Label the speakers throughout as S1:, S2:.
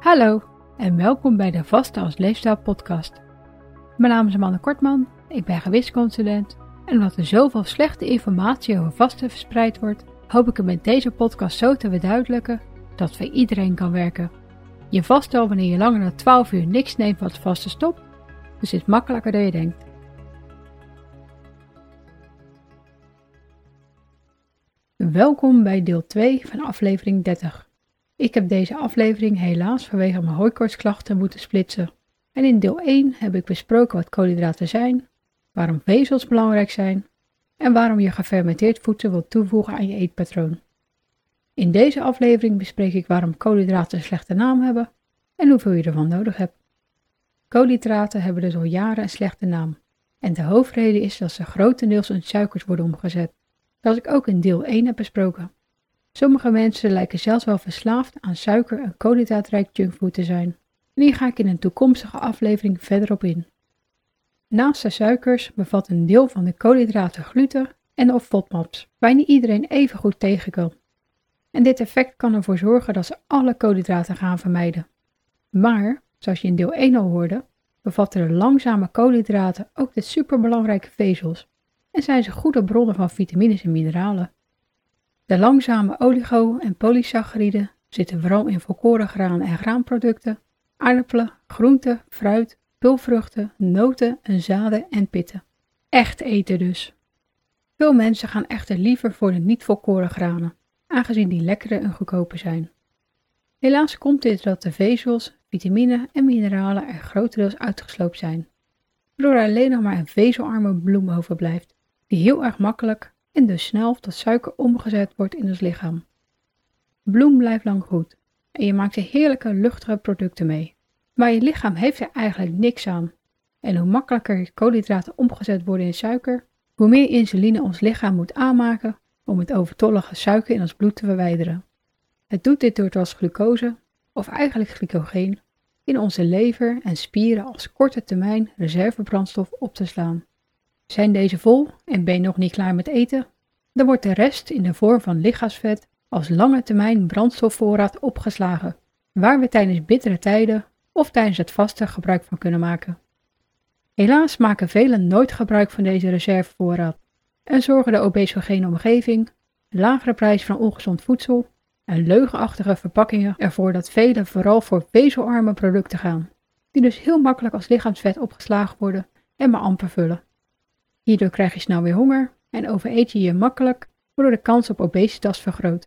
S1: Hallo en welkom bij de Vaste als Leefstijl podcast. Mijn naam is Amanda Kortman, ik ben gewichtsconsulent en omdat er zoveel slechte informatie over vasten verspreid wordt, hoop ik het met deze podcast zo te verduidelijken dat voor iedereen kan werken. Je vaststel wanneer je langer dan 12 uur niks neemt wat vaste stopt, dus is makkelijker dan je denkt. Welkom bij deel 2 van aflevering 30. Ik heb deze aflevering helaas vanwege mijn hooikortsklachten moeten splitsen. En in deel 1 heb ik besproken wat koolhydraten zijn, waarom vezels belangrijk zijn en waarom je gefermenteerd voedsel wilt toevoegen aan je eetpatroon. In deze aflevering bespreek ik waarom koolhydraten een slechte naam hebben en hoeveel je ervan nodig hebt. Koolhydraten hebben dus al jaren een slechte naam. En de hoofdreden is dat ze grotendeels in suikers worden omgezet, zoals ik ook in deel 1 heb besproken. Sommige mensen lijken zelfs wel verslaafd aan suiker en koolhydraatrijk junkfood te zijn. En hier ga ik in een toekomstige aflevering verder op in. Naast de suikers bevat een deel van de koolhydraten gluten en of FODMAPs, niet iedereen even goed tegen kan. En dit effect kan ervoor zorgen dat ze alle koolhydraten gaan vermijden. Maar, zoals je in deel 1 al hoorde, bevatten de langzame koolhydraten ook de superbelangrijke vezels en zijn ze goede bronnen van vitamines en mineralen. De langzame oligo- en polysacchariden zitten vooral in volkoren graan en graanproducten, aardappelen, groenten, fruit, pulvruchten, noten en zaden en pitten. Echt eten dus. Veel mensen gaan echter liever voor de niet volkoren granen, aangezien die lekkerder en goedkoper zijn. Helaas komt dit dat de vezels, vitamine en mineralen er grotendeels uitgesloopt zijn, waardoor er alleen nog maar een vezelarme bloem overblijft, die heel erg makkelijk en dus snel tot suiker omgezet wordt in ons lichaam. Bloem blijft lang goed en je maakt er heerlijke luchtige producten mee. Maar je lichaam heeft er eigenlijk niks aan. En hoe makkelijker koolhydraten omgezet worden in suiker, hoe meer insuline ons lichaam moet aanmaken om het overtollige suiker in ons bloed te verwijderen. Het doet dit door het als glucose, of eigenlijk glycogeen, in onze lever en spieren als korte termijn reservebrandstof op te slaan. Zijn deze vol en ben je nog niet klaar met eten? Dan wordt de rest in de vorm van lichaamsvet als lange termijn brandstofvoorraad opgeslagen, waar we tijdens bittere tijden of tijdens het vasten gebruik van kunnen maken. Helaas maken velen nooit gebruik van deze reservevoorraad en zorgen de obesogene omgeving, lagere prijs van ongezond voedsel en leugenachtige verpakkingen ervoor dat velen vooral voor vezelarme producten gaan, die dus heel makkelijk als lichaamsvet opgeslagen worden en maar amper vullen. Hierdoor krijg je snel weer honger en overeet je je makkelijk, waardoor de kans op obesitas vergroot.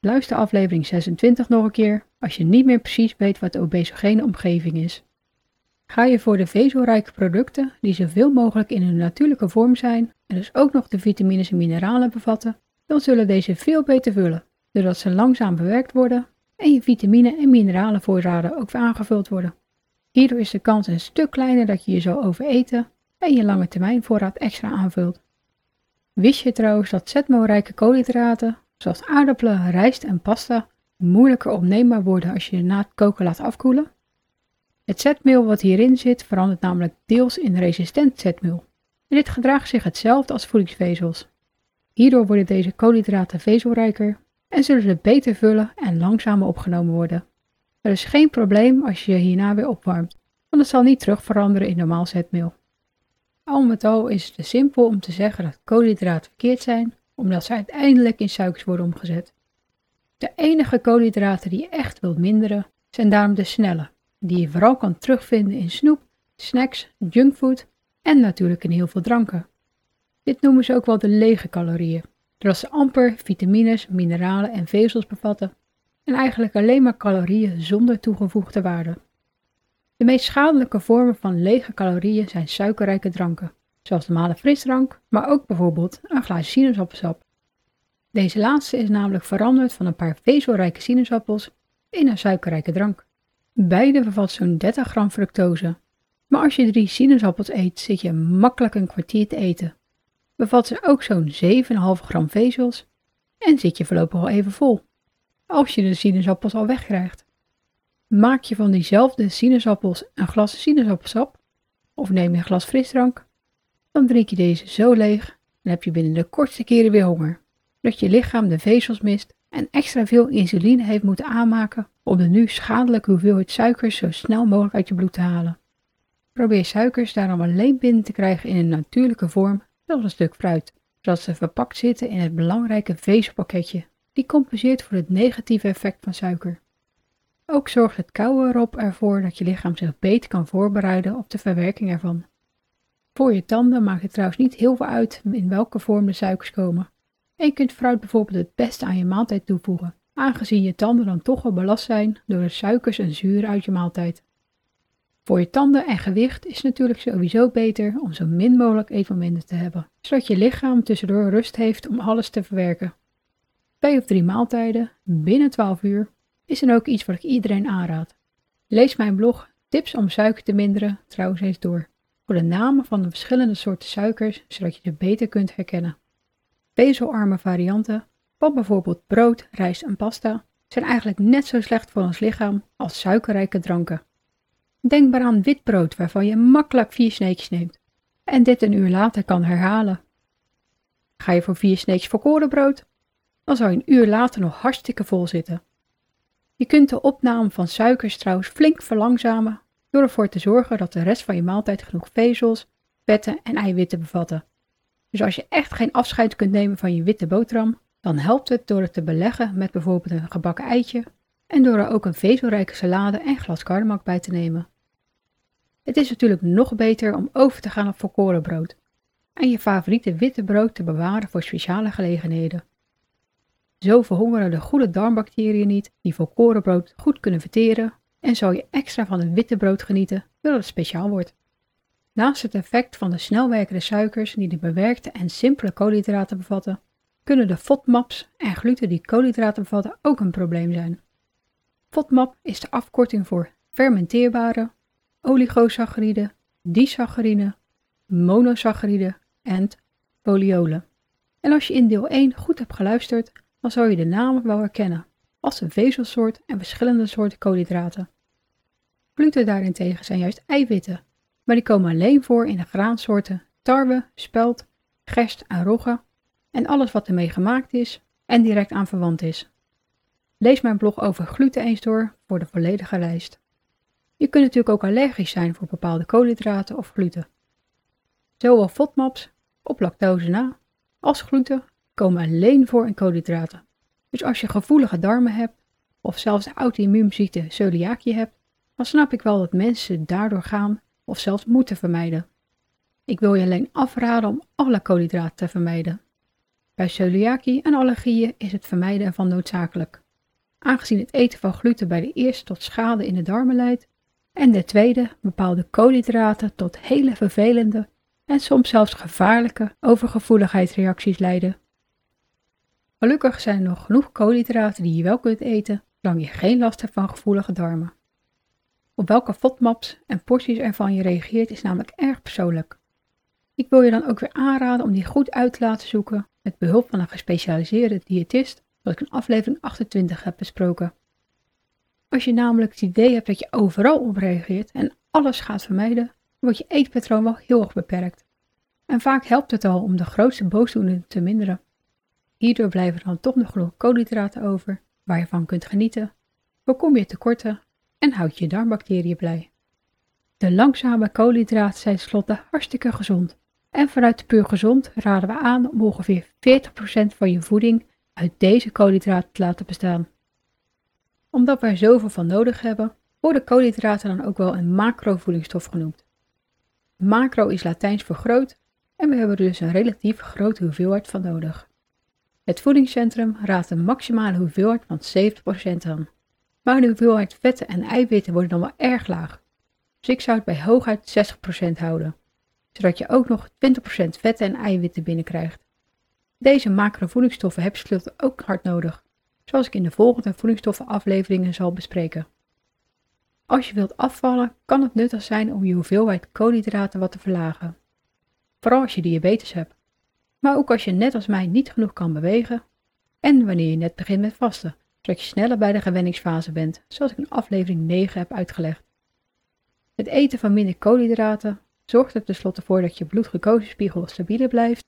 S1: Luister aflevering 26 nog een keer als je niet meer precies weet wat de obesogene omgeving is. Ga je voor de vezelrijke producten die zoveel mogelijk in hun natuurlijke vorm zijn en dus ook nog de vitamines en mineralen bevatten, dan zullen deze veel beter vullen, doordat ze langzaam bewerkt worden en je vitamine en mineralenvoorraden ook weer aangevuld worden. Hierdoor is de kans een stuk kleiner dat je je zal overeten en je lange termijn voorraad extra aanvult. Wist je trouwens dat zetmeelrijke koolhydraten, zoals aardappelen, rijst en pasta, moeilijker opneembaar worden als je je na het koken laat afkoelen? Het zetmeel wat hierin zit verandert namelijk deels in resistent zetmeel. Dit gedraagt zich hetzelfde als voedingsvezels. Hierdoor worden deze koolhydraten vezelrijker en zullen ze beter vullen en langzamer opgenomen worden. Er is geen probleem als je je hierna weer opwarmt, want het zal niet terug veranderen in normaal zetmeel. Al met al is het te simpel om te zeggen dat koolhydraten verkeerd zijn, omdat ze uiteindelijk in suikers worden omgezet. De enige koolhydraten die je echt wilt minderen, zijn daarom de snelle, die je vooral kan terugvinden in snoep, snacks, junkfood en natuurlijk in heel veel dranken. Dit noemen ze ook wel de lege calorieën, doordat ze amper vitamines, mineralen en vezels bevatten en eigenlijk alleen maar calorieën zonder toegevoegde waarde. De meest schadelijke vormen van lege calorieën zijn suikerrijke dranken, zoals normale frisdrank, maar ook bijvoorbeeld een glaasje sinaasappelsap. Deze laatste is namelijk veranderd van een paar vezelrijke sinaasappels in een suikerrijke drank. Beide bevat zo'n 30 gram fructose, maar als je drie sinaasappels eet, zit je makkelijk een kwartier te eten. Bevat ze ook zo'n 7,5 gram vezels en zit je voorlopig al even vol, als je de sinaasappels al wegkrijgt. Maak je van diezelfde sinaasappels een glas sinaasappelsap of neem je een glas frisdrank, dan drink je deze zo leeg en heb je binnen de kortste keren weer honger, dat je lichaam de vezels mist en extra veel insuline heeft moeten aanmaken om de nu schadelijke hoeveelheid suikers zo snel mogelijk uit je bloed te halen. Probeer suikers daarom alleen binnen te krijgen in een natuurlijke vorm, zoals een stuk fruit, zodat ze verpakt zitten in het belangrijke vezelpakketje, die compenseert voor het negatieve effect van suiker. Ook zorgt het kouwen erop ervoor dat je lichaam zich beter kan voorbereiden op de verwerking ervan. Voor je tanden maakt het trouwens niet heel veel uit in welke vorm de suikers komen. En je kunt fruit bijvoorbeeld het beste aan je maaltijd toevoegen, aangezien je tanden dan toch al belast zijn door de suikers en zuren uit je maaltijd. Voor je tanden en gewicht is het natuurlijk sowieso beter om zo min mogelijk eetmomenten te hebben, zodat je lichaam tussendoor rust heeft om alles te verwerken. Twee of drie maaltijden binnen 12 uur is dan ook iets wat ik iedereen aanraad. Lees mijn blog Tips om suiker te minderen trouwens eens door, voor de namen van de verschillende soorten suikers, zodat je ze beter kunt herkennen. Vezelarme varianten van bijvoorbeeld brood, rijst en pasta zijn eigenlijk net zo slecht voor ons lichaam als suikerrijke dranken. Denk maar aan wit brood waarvan je makkelijk vier sneetjes neemt en dit een uur later kan herhalen. Ga je voor vier sneetjes volkoren brood, dan zou je een uur later nog hartstikke vol zitten. Je kunt de opname van suikers trouwens flink verlangzamen door ervoor te zorgen dat de rest van je maaltijd genoeg vezels, vetten en eiwitten bevatten. Dus als je echt geen afscheid kunt nemen van je witte boterham, dan helpt het door het te beleggen met bijvoorbeeld een gebakken eitje en door er ook een vezelrijke salade en glas karnemak bij te nemen. Het is natuurlijk nog beter om over te gaan op volkoren brood en je favoriete witte brood te bewaren voor speciale gelegenheden. Zo verhongeren de goede darmbacteriën niet die volkorenbrood goed kunnen verteren en zal je extra van het witte brood genieten doordat het speciaal wordt. Naast het effect van de snelwerkende suikers die de bewerkte en simpele koolhydraten bevatten, kunnen de FODMAPs en gluten die koolhydraten bevatten ook een probleem zijn. FODMAP is de afkorting voor fermenteerbare, oligosaccharide, disaccharide, monosaccharide en polyolen. En als je in deel 1 goed hebt geluisterd, dan zou je de namen wel herkennen, als een vezelsoort en verschillende soorten koolhydraten. Gluten daarentegen zijn juist eiwitten, maar die komen alleen voor in de graansoorten tarwe, spelt, gerst en rogge en alles wat ermee gemaakt is en direct aan verwant is. Lees mijn blog over gluten eens door voor de volledige lijst. Je kunt natuurlijk ook allergisch zijn voor bepaalde koolhydraten of gluten. Zowel FODMAPs op lactose na als gluten komen alleen voor in koolhydraten. Dus als je gevoelige darmen hebt, of zelfs auto-immuunziekte celiakie hebt, dan snap ik wel dat mensen daardoor gaan of zelfs moeten vermijden. Ik wil je alleen afraden om alle koolhydraten te vermijden. Bij celiakie en allergieën is het vermijden ervan noodzakelijk, aangezien het eten van gluten bij de eerste tot schade in de darmen leidt en de tweede bepaalde koolhydraten tot hele vervelende en soms zelfs gevaarlijke overgevoeligheidsreacties leiden. Gelukkig zijn er nog genoeg koolhydraten die je wel kunt eten, zolang je geen last hebt van gevoelige darmen. Op welke FODMAPs en porties ervan je reageert is namelijk erg persoonlijk. Ik wil je dan ook weer aanraden om die goed uit te laten zoeken met behulp van een gespecialiseerde diëtist, zoals ik in aflevering 28 heb besproken. Als je namelijk het idee hebt dat je overal op reageert en alles gaat vermijden, wordt je eetpatroon wel heel erg beperkt. En vaak helpt het al om de grootste boosdoening te minderen. Hierdoor blijven dan toch nog genoeg koolhydraten over, waar je van kunt genieten, voorkom je tekorten en houd je darmbacteriën blij. De langzame koolhydraten zijn tenslotte hartstikke gezond. En vanuit puur gezond raden we aan om ongeveer 40% van je voeding uit deze koolhydraten te laten bestaan. Omdat we er zoveel van nodig hebben, worden koolhydraten dan ook wel een macrovoedingsstof genoemd. Macro is Latijns voor groot en we hebben er dus een relatief grote hoeveelheid van nodig. Het voedingscentrum raadt een maximale hoeveelheid van 70% aan. Maar de hoeveelheid vetten en eiwitten wordt dan wel erg laag. Dus ik zou het bij hooguit 60% houden, zodat je ook nog 20% vetten en eiwitten binnenkrijgt. Deze macrovoedingsstoffen heb je ook hard nodig, zoals ik in de volgende voedingsstoffenafleveringen zal bespreken. Als je wilt afvallen, kan het nuttig zijn om je hoeveelheid koolhydraten wat te verlagen. Vooral als je diabetes hebt maar ook als je net als mij niet genoeg kan bewegen en wanneer je net begint met vasten, zodat je sneller bij de gewenningsfase bent, zoals ik in aflevering 9 heb uitgelegd. Het eten van minder koolhydraten zorgt er tenslotte voor dat je bloedglucosespiegel stabieler blijft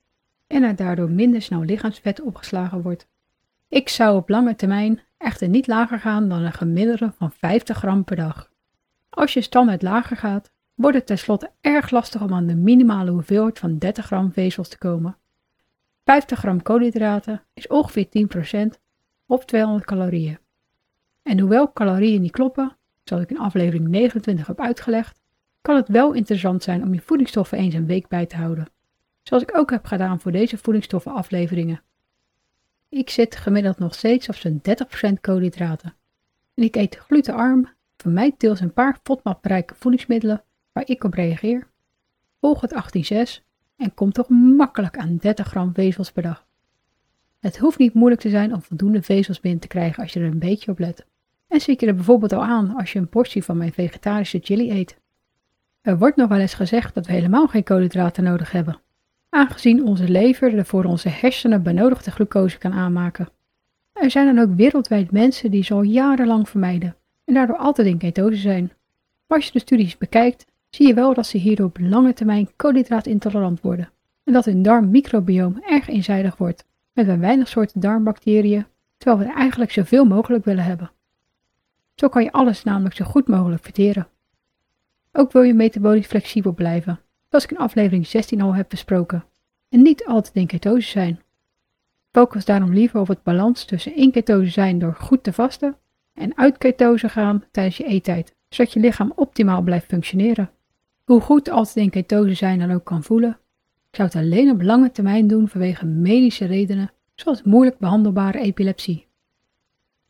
S1: en er daardoor minder snel lichaamsvet opgeslagen wordt. Ik zou op lange termijn echter niet lager gaan dan een gemiddelde van 50 gram per dag. Als je standaard lager gaat, wordt het tenslotte erg lastig om aan de minimale hoeveelheid van 30 gram vezels te komen. 50 gram koolhydraten is ongeveer 10% op 200 calorieën. En hoewel calorieën niet kloppen, zoals ik in aflevering 29 heb uitgelegd, kan het wel interessant zijn om je voedingsstoffen eens een week bij te houden. Zoals ik ook heb gedaan voor deze voedingsstoffenafleveringen. Ik zit gemiddeld nog steeds op zo'n 30% koolhydraten. En ik eet glutenarm, vermijd deels een paar FODMAP-rijke voedingsmiddelen waar ik op reageer. Volg het 18-6 en kom toch makkelijk aan 30 gram vezels per dag. Het hoeft niet moeilijk te zijn om voldoende vezels binnen te krijgen als je er een beetje op let. En zie je er bijvoorbeeld al aan als je een portie van mijn vegetarische chili eet. Er wordt nog wel eens gezegd dat we helemaal geen koolhydraten nodig hebben, aangezien onze lever de voor onze hersenen benodigde glucose kan aanmaken. Er zijn dan ook wereldwijd mensen die al jarenlang vermijden en daardoor altijd in ketose zijn. Maar als je de studies bekijkt, zie je wel dat ze hierdoor op lange termijn koolhydraatintolerant worden en dat hun darmmicrobioom erg eenzijdig wordt, met maar weinig soorten darmbacteriën, terwijl we er eigenlijk zoveel mogelijk willen hebben. Zo kan je alles namelijk zo goed mogelijk verteren. Ook wil je metabolisch flexibel blijven, zoals ik in aflevering 16 al heb besproken, en niet altijd in ketose zijn. Focus daarom liever op het balans tussen in ketose zijn door goed te vasten en uit ketose gaan tijdens je eettijd, zodat je lichaam optimaal blijft functioneren. Hoe goed altijd in ketose zijn dan ook kan voelen, zou het alleen op lange termijn doen vanwege medische redenen, zoals moeilijk behandelbare epilepsie.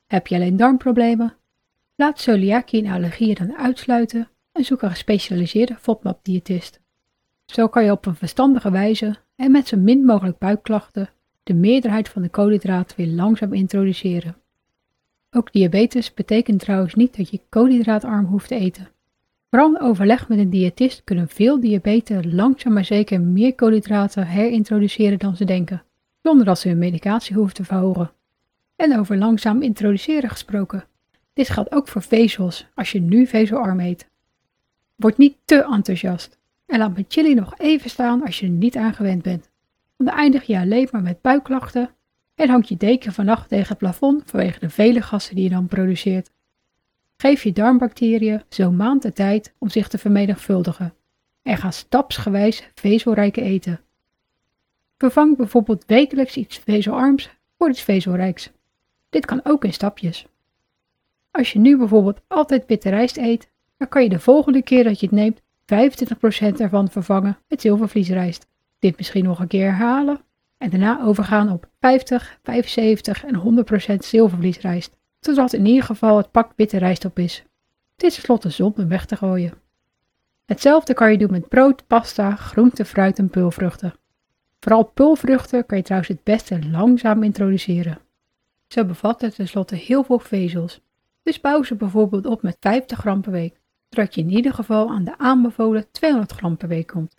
S1: Heb je alleen darmproblemen? Laat celiakie en allergieën dan uitsluiten en zoek een gespecialiseerde FODMAP-diëtist. Zo kan je op een verstandige wijze en met zo min mogelijk buikklachten de meerderheid van de koolhydraten weer langzaam introduceren. Ook diabetes betekent trouwens niet dat je koolhydraatarm hoeft te eten. Vooral in overleg met een diëtist kunnen veel diabeten langzaam maar zeker meer koolhydraten herintroduceren dan ze denken, zonder dat ze hun medicatie hoeven te verhogen. En over langzaam introduceren gesproken. Dit geldt ook voor vezels als je nu vezelarm eet. Word niet te enthousiast en laat mijn chili nog even staan als je er niet aan gewend bent. Dan eindig je alleen maar met buikklachten en hangt je deken vannacht tegen het plafond vanwege de vele gassen die je dan produceert. Geef je darmbacteriën zo'n maand de tijd om zich te vermenigvuldigen en ga stapsgewijs vezelrijke eten. Vervang bijvoorbeeld wekelijks iets vezelarms voor iets vezelrijks. Dit kan ook in stapjes. Als je nu bijvoorbeeld altijd witte rijst eet, dan kan je de volgende keer dat je het neemt 25% ervan vervangen met zilvervliesrijst. Dit misschien nog een keer herhalen en daarna overgaan op 50, 75 en 100% zilvervliesrijst, zodat in ieder geval het pak witte rijst op is. Het is tenslotte zonde weg te gooien. Hetzelfde kan je doen met brood, pasta, groente, fruit en pulvruchten. Vooral pulvruchten kan je trouwens het beste langzaam introduceren. Ze bevatten tenslotte heel veel vezels, dus bouw ze bijvoorbeeld op met 50 gram per week, zodat je in ieder geval aan de aanbevolen 200 gram per week komt.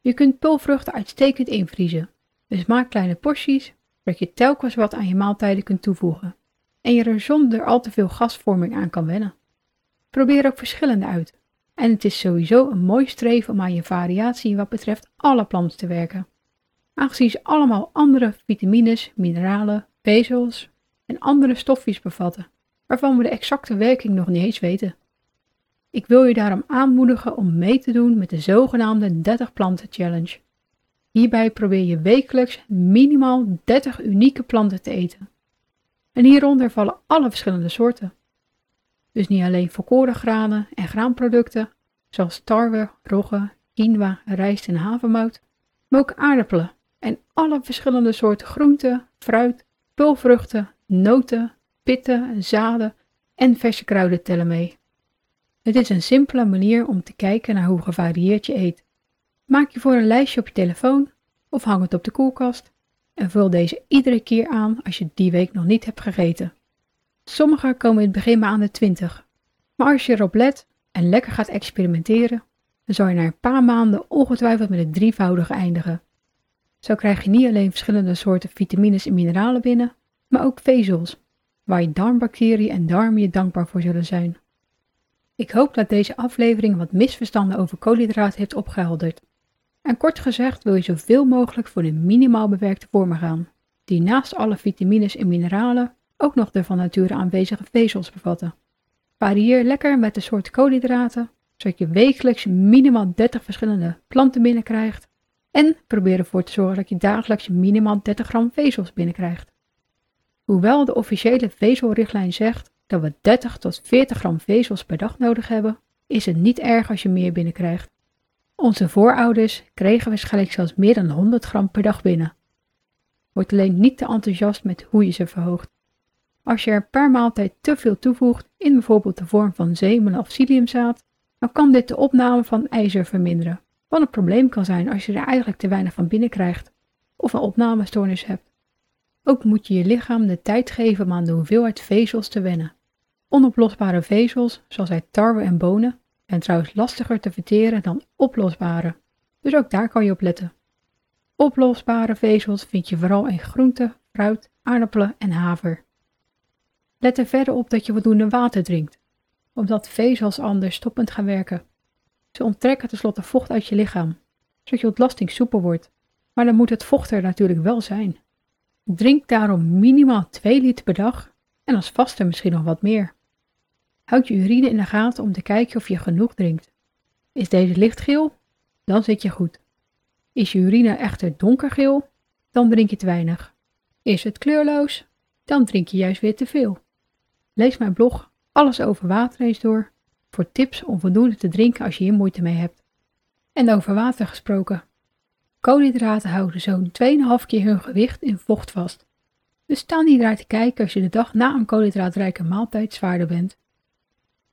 S1: Je kunt pulvruchten uitstekend invriezen, dus maak kleine porties, zodat je telkens wat aan je maaltijden kunt toevoegen en je er zonder al te veel gasvorming aan kan wennen. Probeer ook verschillende uit. En het is sowieso een mooi streven om aan je variatie wat betreft alle planten te werken. Aangezien ze allemaal andere vitamines, mineralen, vezels en andere stofjes bevatten, waarvan we de exacte werking nog niet eens weten. Ik wil je daarom aanmoedigen om mee te doen met de zogenaamde 30 planten challenge. Hierbij probeer je wekelijks minimaal 30 unieke planten te eten. En hieronder vallen alle verschillende soorten. Dus niet alleen volkoren granen en graanproducten, zoals tarwe, rogge, quinoa, rijst en havermout, maar ook aardappelen en alle verschillende soorten groenten, fruit, pulvruchten, noten, pitten, zaden en verse kruiden tellen mee. Het is een simpele manier om te kijken naar hoe gevarieerd je eet. Maak je voor een lijstje op je telefoon of hang het op de koelkast en vul deze iedere keer aan als je die week nog niet hebt gegeten. Sommige komen in het begin maar aan de 20, maar als je erop let en lekker gaat experimenteren, dan zal je na een paar maanden ongetwijfeld met het drievoudige eindigen. Zo krijg je niet alleen verschillende soorten vitamines en mineralen binnen, maar ook vezels, waar je darmbacteriën en darmen je dankbaar voor zullen zijn. Ik hoop dat deze aflevering wat misverstanden over koolhydraten heeft opgehelderd. En kort gezegd wil je zoveel mogelijk voor de minimaal bewerkte vormen gaan. die naast alle vitamines en mineralen ook nog de van nature aanwezige vezels bevatten. Varieer lekker met de soort koolhydraten, zodat je wekelijks minimaal 30 verschillende planten binnenkrijgt en probeer ervoor te zorgen dat je dagelijks minimaal 30 gram vezels binnenkrijgt. Hoewel de officiële vezelrichtlijn zegt dat we 30 tot 40 gram vezels per dag nodig hebben, is het niet erg als je meer binnenkrijgt. Onze voorouders kregen waarschijnlijk zelfs meer dan 100 gram per dag binnen. Word alleen niet te enthousiast met hoe je ze verhoogt. Als je er per maaltijd te veel toevoegt, in bijvoorbeeld de vorm van zemelen of psylliumzaad, dan kan dit de opname van ijzer verminderen. Wat een probleem kan zijn als je er eigenlijk te weinig van binnenkrijgt of een opnamestoornis hebt. Ook moet je je lichaam de tijd geven om aan de hoeveelheid vezels te wennen. Onoplosbare vezels, zoals uit tarwe en bonen, zijn trouwens lastiger te verteren dan oplosbare, dus ook daar kan je op letten. Oplosbare vezels vind je vooral in groenten, fruit, aardappelen en haver. Let er verder op dat je voldoende water drinkt, omdat vezels anders stoppend gaan werken. Ze onttrekken tenslotte vocht uit je lichaam, zodat je ontlasting soepel wordt, maar dan moet het vocht er natuurlijk wel zijn. Drink daarom minimaal 2 liter per dag en als vaste misschien nog wat meer. Houd je urine in de gaten om te kijken of je genoeg drinkt. Is deze lichtgeel? Dan zit je goed. Is je urine echter donkergeel? Dan drink je te weinig. Is het kleurloos? Dan drink je juist weer te veel. Lees mijn blog Alles over water eens door voor tips om voldoende te drinken als je hier moeite mee hebt. En over water gesproken. Koolhydraten houden zo'n 2,5 keer hun gewicht in vocht vast. Dus sta niet daar te kijken als je de dag na een koolhydraatrijke maaltijd zwaarder bent.